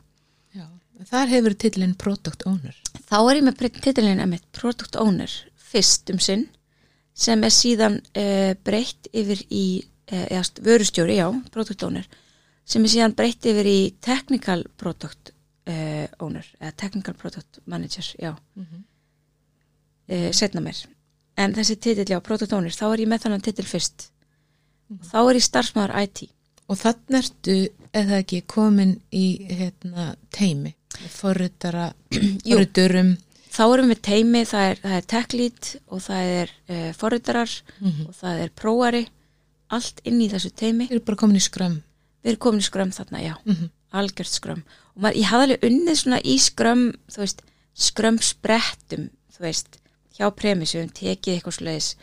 já. þar hefur titlinn Product Owner þá er ég með titilin emitt Product Owner fyrst um sinn sem er síðan uh, breytt yfir í uh, vörustjóri, já, Product Owner sem er síðan breytt yfir í Technical Product uh, Owner eða Technical Product Manager, já. Mhm. uh, setna mér en þessi titill, já, Product Owner þá er ég með þannig titil fyrst. Og þá er ég starfsmæður IT og þannig ertu eða ekki komin í hérna, teimi forritara, Jú. Þá erum við teimi, það er, er tech lead og það er uh, forritarar Mhm. og það er próari. Allt inn í þessu teimi Þeir eru bara komin í skrömm við erum komin í skrömm þarna, já, mm -hmm. algjört skrömm og maður, ég hafði alveg unnið svona í skrömm þú veist, skrömm sprettum þú veist, hjá premissu um tekið eitthvað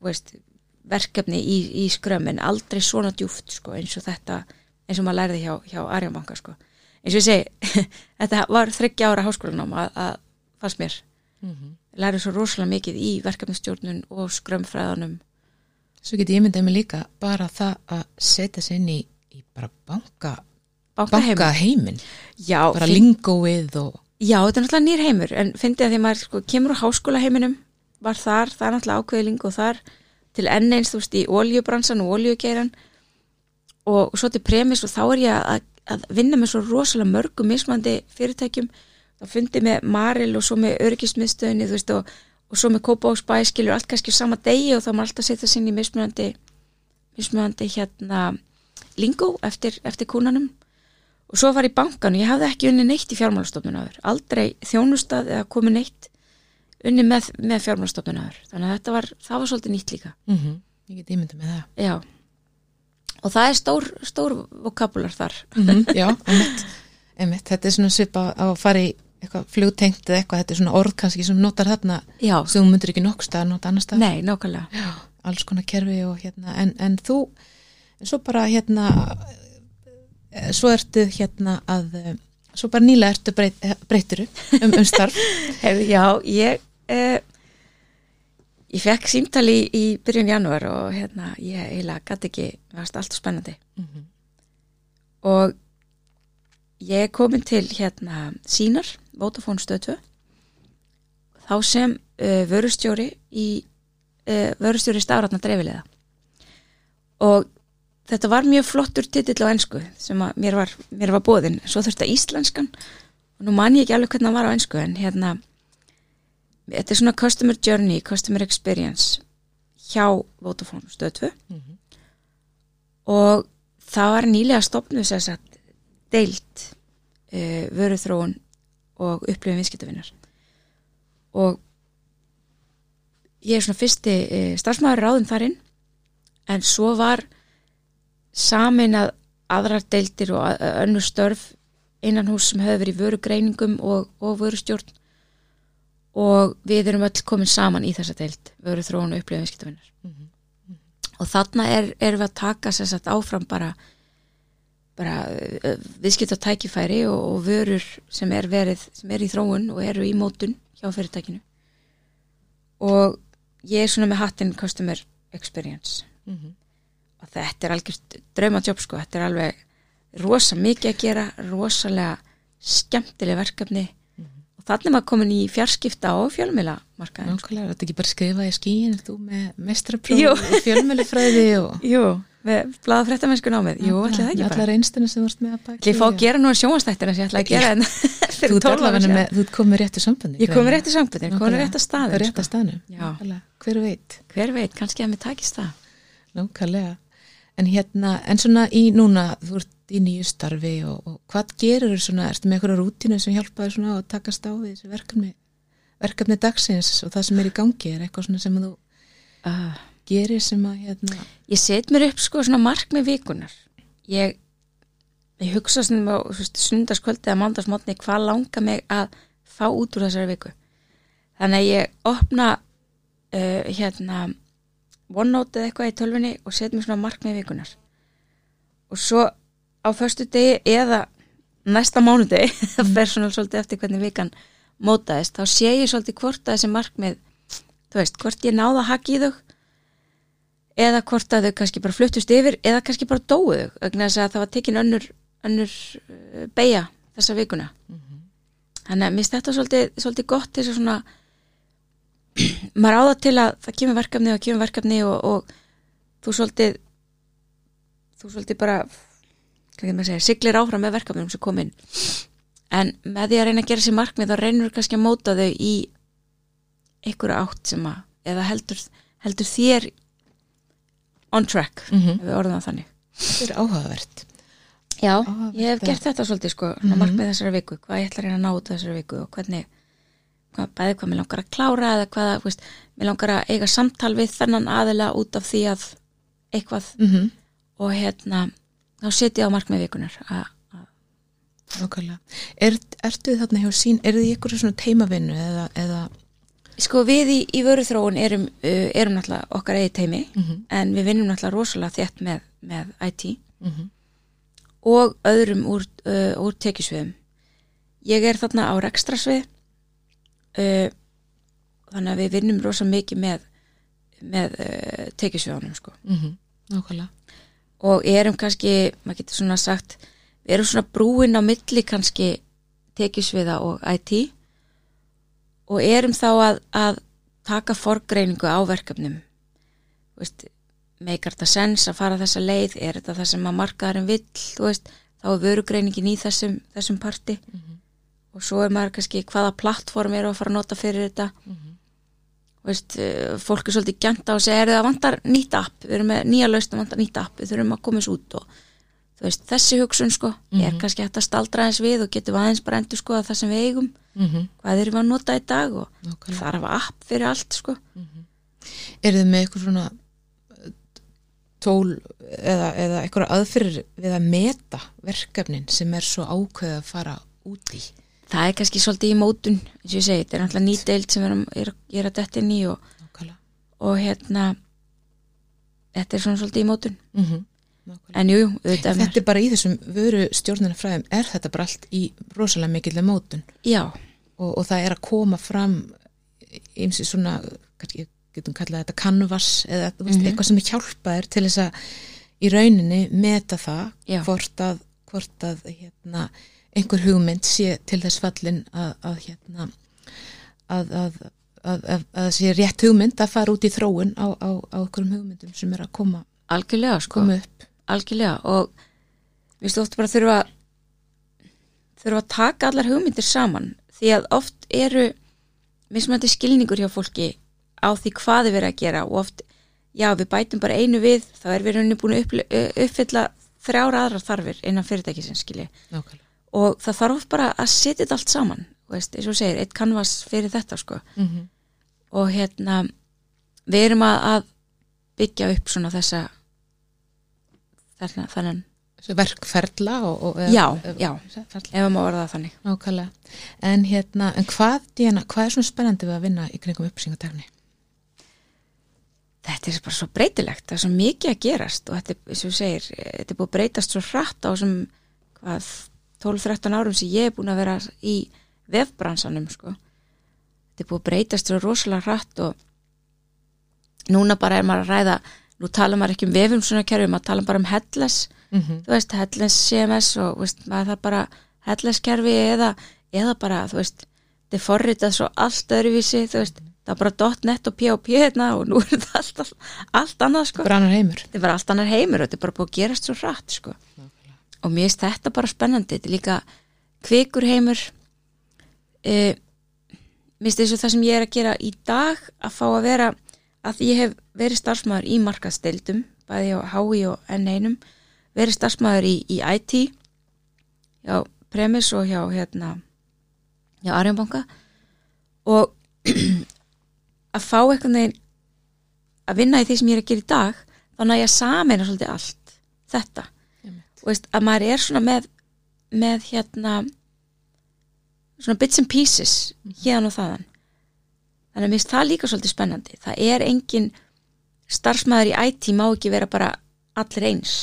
veist, verkefni í, í skrömm en aldrei svona djúft sko, eins og þetta, eins og maður lærði hjá, hjá Arjónbanka sko, eins og ég segi þetta var þryggja ára háskólanám að, að fannst mér. Lærði svo rosalega mikið í verkefnistjórnun og skrömmfræðanum Svo get ég myndið mig líka bara það að setja sig inn í, í bara banka, bankaheim banka heiminn já, bara lingóið og Já, þetta er náttúrulega nýr heimur en fyndið að því maður sko, kemur úr háskóla heiminum var þar, það er náttúrulega ákveðling og þar til enn eins þú veist í oljubransan og oljugeiran og svo til premis og þá er ég að, að vinna með svo rosalega mörgum mismandi fyrirtækjum. Þá fundið með Maril og svo með örgismiðstöðinni þú veist og, og svo með Kópa og Spæ skilur allt kannski sama degi og þá maður alltaf setja sinni í mismunandi mismunandi hérna lingó eftir, eftir kúnanum. Og svo var ég í bankan og ég hafði ekki unni neitt í fjármálastofnun aður, aldrei þjónustað eða komið neitt unni með, með fjármálastofnun aður, þannig að þetta var það var svolítið nýtt líka, mm -hmm. ég get ímyndið með það. Já og það er stór, stór vokabular þar. Mm Já, einmitt, einmitt þetta er svona svipa á að fara í eitthvað flugtengt eða eitthvað, þetta er svona orð kannski sem notar þarna já, sem þú myndir ekki nokk stað, nota annar stað nei, nákvæmlega. Já, alls konar kerfi og hérna en, en þú, en svo bara hérna eh, svo ertu hérna að eh, svo bara nýlega ertu breyt, eh, breyturu um, um starf. Heyrðu, já, ég eh, ég fekk símtali í, í byrjun janúar og hérna ég eiginlega gæti ekki, það varst alltaf spennandi. Mhm. og ég er komin til hérna sínar, Vodafone stöð 2 þá sem uh, vörustjóri í uh, vörustjóri stafratna dreifilega og þetta var mjög flottur titill á ensku sem að mér var, mér var bóðin svo þurfti að íslenskan og nú man ég ekki alveg hvernig hann var á ensku en hérna þetta er svona customer journey, customer experience hjá Vodafone stöð 2 Mhm. og það var nýlega stopnuð sér satt deilt uh, vöruþróun og upplifin viðskiptavinnar. Og ég er svona fyrsti uh, starfsmæður ráðum þarinn en svo var samin að aðrar deildir og að- önnur störf innan hús sem hefur verið í vörugreiningum og, og vörustjórn og við erum öll komin saman í þessa deild vöruþróun og upplifin viðskiptavinnar. Mhm. og þarna er, erum við að taka sér satt áfram bara bara uh, viðskipta tækifæri og, og vörur sem er verið, sem er í þróun og eru í mótun hjá fyrirtækinu. Og ég er svona með hattinn customer experience. Mhm. og þetta er algjört draumatjóp sko, þetta er alveg rosa mikið að gera, rosalega skemmtileg verkefni þannig er maður komin í fjarskipta og fjölmila markaðin Nákvæmlega, þetta ekki bara skrifa í skíin þú með mestrapróf í fjölmjölufræði og Jú, með blaða fréttamennsku námið, jú, ætli það ekki bara. Allar einstuna sem varst með að ætli ég fá að gera nú sjónastættina sem ég ætla að gera en Þú fyrir ert 12 ára allavega síðan. með, þú komið rétt í sambandi ég komi rétt í sambundin, komi rétt að Það staðin er rétt að sko. Nákvæmlega. Hver veit, hver veit, kannski að mér takist það. Nákvæmlega En hérna, en svona í núna þú ert í nýju starfi og, og hvað gerir þú svona, ertu með einhverja rútínu sem hjálpaði svona að takast á við þessi verkefni verkefni dagsins og það sem er í gangi? Er eitthvað svona sem þú uh, gerir sem að hérna ég set mér upp sko svona markmið vikunar ég, ég hugsa svona sundarskvöldi eða mándagsmotni hvað langar mig að fá út úr þessari viku. Þannig að ég opna uh, hérna OneNote eða eitthvað í tölvunni og set mér svona markmið vikunar og svo á föstu degi eða næsta mánudegi það fer svona svolítið eftir hvernig vikan mótaðist, þá sé ég svolítið hvort að þessi markmið, þú veist, hvort ég náða að haki þau eða hvort að þau kannski bara fluttust yfir eða kannski bara dóu þau, vegna þess að það var tekin önnur, önnur uh, beigja þessa vikuna. Þannig að mér þetta svolítið, svolítið gott þess að svona maður áða til að það kemur verkefni og kemur verkefni og, og þú svolítið þú svolítið bara segja, siglir áfram með verkefnum sem kom inn en með því að reyna að gera sér markmið þá reynur kannski að móta þau í einhverju átt sem að eða heldur, heldur þér on track mm -hmm. ef við orðum það þannig þetta er áhugavert Já, Áhugavert ég hef gert þetta svolítið sko, mm Mhm. markmið þessari viku hvað ég ætla að reyna að ná þessari viku og hvernig hvað, bæði hvað mér langar að klára eða hvað, veist, mér langar að eiga samtal við þennan aðila út af því að eitthvað mm -hmm. og hérna þá setja ég á markmið vikunar að, Nákvæmlega. Er, ertu þið þarna hjá sín, er þið einhverju svona teimavinnu eða, eða sko við í, í vöruþróun erum, erum náttúrulega okkar eigi teimi mm -hmm. en við vinnum náttúrulega rosalega þétt með, með IT Mm og öðrum úr, uh, úr tekjusviðum. Ég er þarna á rekstrasvið uh, þannig að við vinnum rosa mikið með, með uh, tekjusviðanum sko. Nákvæmlega. og erum kannski, maður getur svona sagt við erum svona brúin á milli kannski tekjusviða og IT og erum þá að, að taka forgreiningu á verkefnum. Veist, meikar þetta sens að fara þessa leið? Er þetta það sem að markaðarinn vill? Veist, þá er vörugreiningin í þessum, þessum parti og svo er maður kannski hvaða plattform er að fara að nota fyrir þetta. Þú veist, eh, fólk er svolítið gænt á að segja er það vantar nýtt app, við erum með nýja laust að vantar nýtt app, við þurfum að komast út. Og veist, þessi hugsun sko er Mhm. kannski hægt að staldra eins við og getum aðeins bara endur sko að það sem við eigum. Mm -hmm. hvað erum við að nota í dag og er að app fyrir allt sko. Er þið með eitthvað svona uh, tól eða, eða eitthvað aðfyrir við að meta verkefnin sem er svo ákveð að fara út í? Það er kannski svolítið í mótun eins og ég segi, þetta er náttúrulega ný deild sem er, ég er að detta inn í og, og hérna þetta er svona svolítið í mótun Mm -hmm. En jú, jú, auðvitað er Þetta er bara í þessum vöru stjórnarnafræðum, er þetta bara allt í rosalega mikill mótun já, og, og það er að koma fram eins og svona, kannski getum kallað þetta canvas eða veist, Mhm. eitthvað sem hjálpa þér til þess að í rauninni meta það Já. hvort að, hvort að hérna, einhver hugmynd sé til þess fallin að, að hérna að, að, að, að, að sé rétt hugmynd að fara út í þróun á, á, á einhverjum hugmyndum sem er að koma, algjörlega sko. koma upp. Algjörlega og við oft bara þurfa þurfa að taka allar hugmyndir saman því að oft eru mismandi skilningur hjá fólki á því hvað er verið að gera og oft, já við bætum bara einu við þá er við rauninni búin að uppfylla þrjára aðrar þarfir innan fyrirtækisins skilji. Nákvæmlega. Og það þarf bara að setja þetta allt saman veist, eins og segir, eitt canvas fyrir þetta sko Mm -hmm. og hérna við erum að, að byggja upp svona þessa þarna, þannig verkferla og, og Já, eða- já. ferla. ef maður orða það þannig Nákvæmlega. En hérna, en hvað, Díana, hvað er svona spennandi við að vinna í kringum upplýsingatekni? þetta er bara svo breytilegt, það er svo mikið að gerast og þetta, er, eins og segir, þetta er búið að breytast svo hratt á þessum hvað, 12-13 árum sem ég er búin að vera í vefbransanum sko. þetta er búið að breytast svo rosalega hratt og núna bara er maður að ræða nú tala maður ekki um vefum svona kerfi maður tala bara um headless Mm -hmm. þú veist, Hellens CMS og veist, maður það bara Hellens kerfi eða, eða bara, þú veist, þetta er forritað svo allt öðruvísi, þú veist, það var bara .net og P.O.P. hérna og nú er þetta allt, allt, allt annað sko bara annar heimur þetta var allt annar heimur og þetta er bara búið að gerast svo hratt sko. Og mér finnst þetta bara spennandi. Þetta er líka kvikur heimur e, mér finnst þessu það sem ég er að gera í dag að fá að vera að ég hef verið starfsmæður í markasteildum bæði á HÍ og N1 verið starfsmæður í, í IT hjá Premis og hjá hérna hjá Arjónbanka og að fá eitthvað að vinna í því sem ég er að gera í dag þannig að ég sameina svolítið allt þetta veist að maður er svona með með hérna svona bits and pieces hérna og þaðan. Þannig að mér finnst það líka svolítið spennandi. Það er engin starfsmæður í IT má ekki vera bara allir eins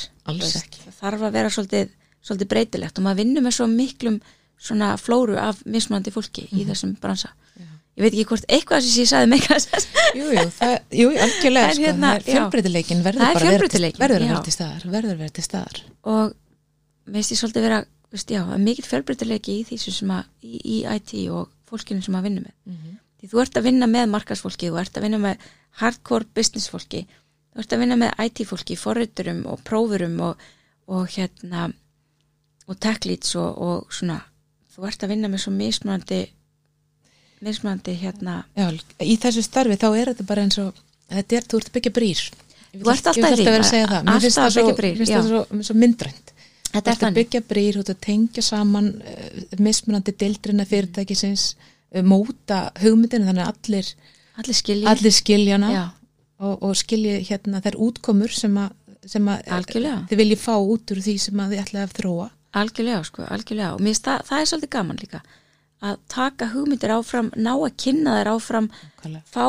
það þarf að vera svolítið, svolítið breytilegt og maður vinnur með svo miklum svona flóru af mismunandi fólki Mhm. í þessum bransa ég veit ekki hvort eitthvað sem ég sagði mig að Jú, jú, það, jú, algjörlega sko, hérna, fjölbreytileikin verður er bara fjölbreytileikinn, verður að vera til staðar verður að vera til staðar. Og finnst ég svolítið vera veist, já, að mikill fjölbreytileiki í því sem að, í, í IT og fólkinu sem að vinna með. Mhm. því þú ert að vinna með markasfólki þú ert að vinna með hardcore business fólki þú ert að vinna með IT fólki forriturum og prófurum og, og hérna og tech leads og, og svona þú ert að vinna með svo mismunandi mismunandi hérna. Já, í þessu starfi þá er þetta bara eins og þetta er, þú ert að byggja brýr. Þú ert alltaf- alltaf vera að segja það. Mér finnst það að svo- svo, svo myndrænt. Þú þetta er ert að byggja brýr, þú ert að tengja saman uh, mismunandi deildrina fyrirtækisins uh, móta hugmyndinu þannig að allir, allir skilji. allir skiljana og, og skilji hérna þær útkomur sem að, að þið viljið fá út úr því sem að þið ætlaði að þróa. Algjörlega sko, algjörlega. Og mér finnst það, það er svolítið gaman líka að taka hugmyndir áfram, ná að kynna þær áfram Nákvæmlega. fá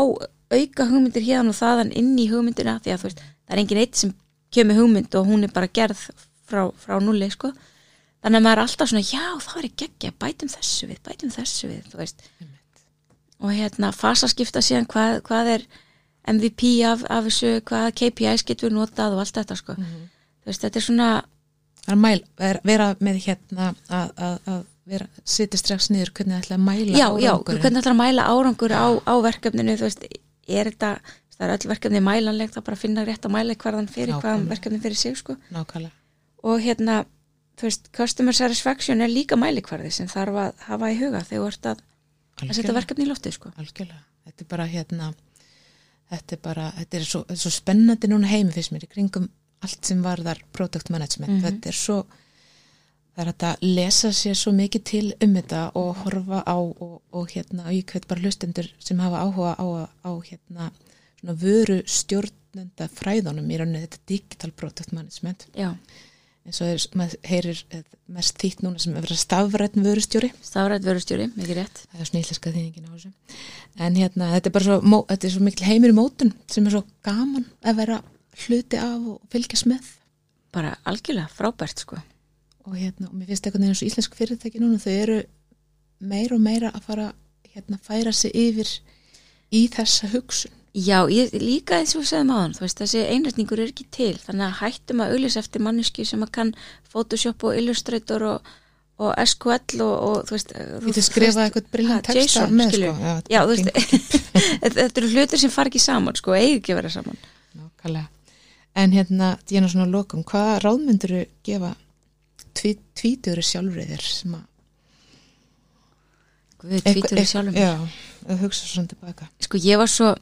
auka hugmyndir hérna og þaðan inn í hugmyndina því að þú veist, það er engin eitt sem kemur hugmynd og hún er bara gerð frá, frá nulli sko. Þannig að maður er alltaf svona, já það er geggja bætum þessu við, bætum þessu við þú veist. Og hérna fasaskipta síðan hvað, hvað er MVP af, af þessu, hvað KPIs getur við notað og allt þetta sko. Þú veist, þetta er svona er að mæl, vera, vera með hérna að, sitja strax niður hvernig það ætla að mæla já, já, árangurinn. hvernig ætlar að mæla árangur á, á verkefninu, þú veist, er þetta það er öll verkefni mælanlegt að bara finna rétt að mæla hverðan fyrir, hvaðan verkefni fyrir sig sko. Og hérna, þú veist, customer satisfaction er líka mælikvarði sem þarf að hafa í huga þegar þú ert að, að setja verkefni í loftið sko. Algjörlega. Þetta er bara hérna, þetta er bara, þetta er svo, svo spennandi núna heimi fyrst mér í kringum allt sem varðar product management. Mhm. Þetta er svo, það er hægt að lesa sér svo mikið til um þetta og horfa á og, og hérna, og ég hveit bara hlustendur sem hafa áhuga á, á hérna, svona vöru stjórnenda fræðunum í rauninni þetta digital product management. Já, eins og er, maður heyrir eh, mest þýtt núna sem er verið stafrætn vörustjóri. Stafrætt vörustjóri, mikið rétt. Það er svona íslenska þýðingin á þessu. En hérna, þetta er bara svo, mó- þetta er svo mikil heimur í mótun sem er svo gaman að vera hluti af og fylgjast með. Bara algjörlega frábært sko. Og hérna, og mér finnst eitthvað eins og íslensk fyrirtæki núna, þau eru meira og meira að fara hérna færa sig yfir í þessa hugsun Já, ég, líka eins og við segðum áðan, þú veist, þessi einrætningur er ekki til, þannig að hættum að auðlýsa eftir manneski sem að kann Photoshop og Illustrator og, og SQL og, og þú veist, Þú getur skrifað eitthvað brilljant ha, texta með, sko. Já, Já, þú veist, þetta eru hlutir sem far ekki saman, sko, eigi ekki að vera saman. Nákvæmlega. En hérna, Díana svona lokum, hvaða ráðmyndur gefa tví, tvítuður sjálfriðir sem að Guð, tvítur sjálfum. mér. Já, að hugsa svona tilbaka. Sko, ég var svo,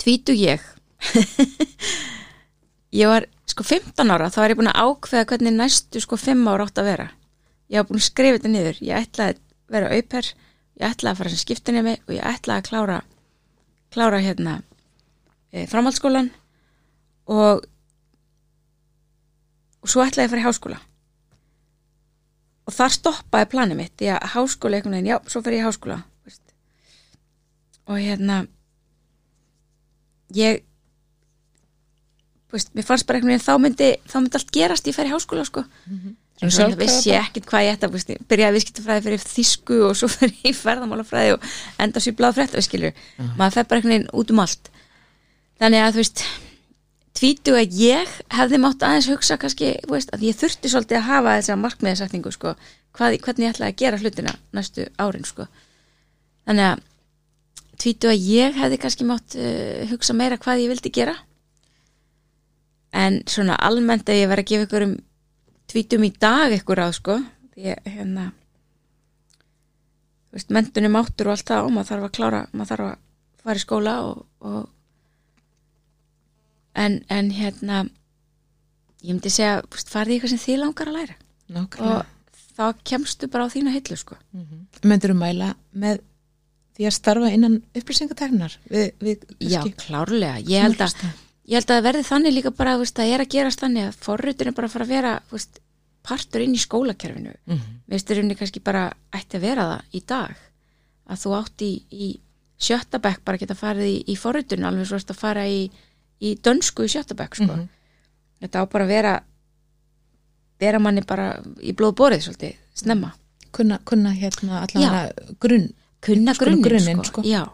tvítu ég, ég var, sko, 15 ára, þá var ég búin að ákveða hvernig næstu, sko, 5 ára átt að vera. Ég var búin að skrifa þetta niður, ég ætlaði að vera auper, ég ætlaði að fara sem skiptinemi og ég ætlaði að klára, klára hérna e, framhaldsskólan og, og svo ætlaði ég að fara í háskóla. Og þar stoppaði planið mitt, því að háskóla einhvern veginn, já, svo fer ég í háskóla, veist. Og hérna, ég veist, mér fannst bara einhvern veginn þá myndi, þá myndi allt gerast ég fer í háskóla sko. En svo sjálfkrafa vissi ég ekkert hvað ég ætti að veist, byrjaði viðskiptafræði fyrir þýsku og svo fyrir ég í ferðamálafræði og enda í bláð frétt við skilur, maður fer bara einhvern veginn út um allt. Þannig að þú veist tvítu að ég hefði mátt aðeins hugsa kannski, veist, að ég þurfti svolítið að hafa þessa markmiðasækningu sko, hvað, hvernig ég ætlaði að gera hlutina næstu árin sko. Þannig að tvítu að ég hefði kannski mátt uh, hugsa meira hvað ég vildi gera. En svona almennt að ég verði að gefa ykkur um tvítum í dag ykkur á sko ég, hérna veist, mentunum áttur og allt það og maður þarf að klára, maður þarf að fara í skóla og, og en, en hérna ég myndi segja, farði eitthvað sem þið langar að læra. Nákvæmlega. og þá kemstu bara á þína hillu sko. Myndur þú mæla með því að starfa innan við, Já, klárlega, ég held að ég held að verði þannig líka bara veist, að það er að gerast þannig að forrutin er bara fara að vera veist, partur inn í skólakerfinu. Mm við styrinni kannski bara ætti að vera það í dag. Að þú átt í, í sjötta bekk bara geta farið í, í forrutinu alveg svo að fara í, í dönsku í sjötta bekk sko. Mhm. þetta á bara að vera vera manni bara í blóðborið svolítið, snemma kunna, kunna hérna allavega grunn kunna grunninn grunninn, sko. sko.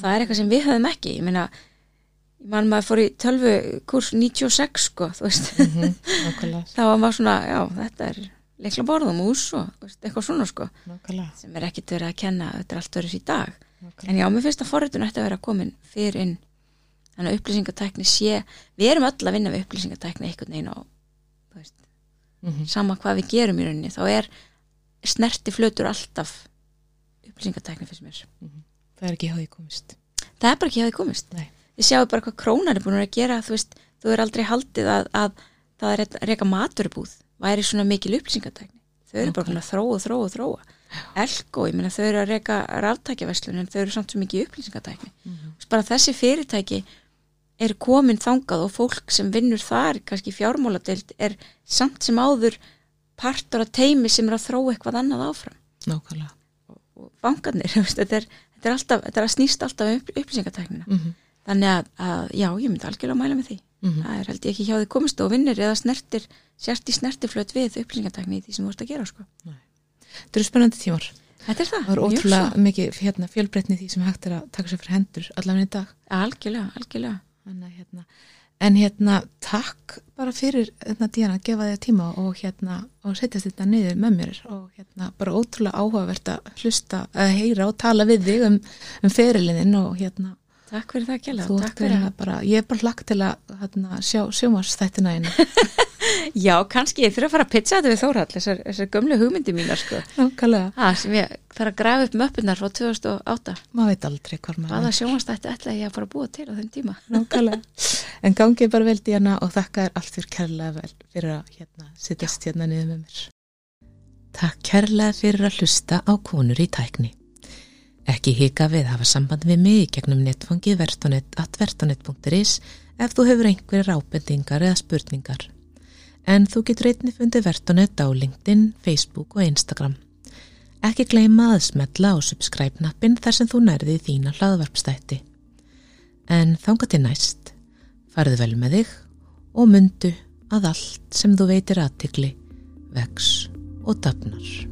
það er eitthvað sem við höfum ekki ég meina, ég man maður fór í tölvu kurs 96 sko, Mhm, Nákvæmlega, þá var maður svona, já, þetta er leikla borð og mús og eitthvað svona sko nákvæmlega, sem er ekkit verið að kenna, þetta er allt verið í dag nákvæmlega. en já, mér finnst að forritun ætti að vera komin fyrir inn þannig að upplýsingatækni sé við erum öll að vinna við upplýsingatækni einhvern veginn á veist, Mhm. sama hvað við gerum í rauninni þá er snerti flötur alltaf upplýsingatækni fyrst mér Það er ekki því komist. það er bara ekki þið komist Nei. þið sjáu bara hvað krónar er búin að gera þú veist, þú er aldrei haldið að, að það er reyka maturubúð væri svona mikil upplýsingatækni þau eru bara búin að þróa, þróa, þróa Elko, ég meina þau eru að reyka ráftækjaverslun en þau eru samt svo mikið upplýsingatækni Mhm. bara þessi fyrirtæki er komin þangað og fólk sem vinnur þar, kannski fjármáladeild er samt sem áður partur af teimi sem er að þróa eitthvað annað áfram Nákvæmlega. og bankarnir, þetta er, þetta er, alltaf, þetta er að snýst alltaf um upp, upplýsingatæknina Mm þannig að, að já, ég myndi algjörlega mæla með því -hmm. það er held ég ekki hjá því komist og vinnir eða snertir, sért í snertiflöt við upplýsingatækni í því sem þú ert að gera sko. Þetta eru spennandi tímar. þetta er það, Það er ótrúlega mikið hérna, fjölbreytni því sem hægt er að taka sér fyrir hendur allavega í dag. algjörlega, algjörlega að, hérna, en hérna, takk bara fyrir hérna, Díana að gefa þig tíma og hérna, og setjast þetta niður með mér. Og hérna, bara ótrúlega áhugavert að hlusta, að heyra og tala við þig um, um ferilinin og hérna, takk fyrir það kjælega, þú takk fyrir hérna bara, ég er bara lagt til að hérna, sjá sjómars þættina einu. já, kannski ég þurfa að fara að pizza þetta við Þórhall þessar, þessar gömlu hugmyndi mínar sko. Nákvæmlega, ha, sem ég þarf að grafa upp möppunar frá 2008 maður veit aldrei hvar maður hvaða sjónvastætti ætla ég að fara að búa til á þeim tíma Nákvæmlega. En gangið bara vel Díana og þakka þér allt fyrir kærlega vel fyrir að hérna, sittast hérna niður með mér. Takk kærlega fyrir að hlusta á konur í tækni. Ekki hika við hafa samband við mig gegnum netfangið vertonet.vertonet.is ef þú hefur einhverjir ábendingar eða spurningar. En þú getur einnig fundið Vertonet á LinkedIn, Facebook og Instagram. Ekki gleyma að smetla á subscribe-nappin þar sem þú nærði þína hlaðvarpstætti. En þanga til næst, farðu vel með þig og mundu að allt sem þú veitir aðtikli vex og dafnar.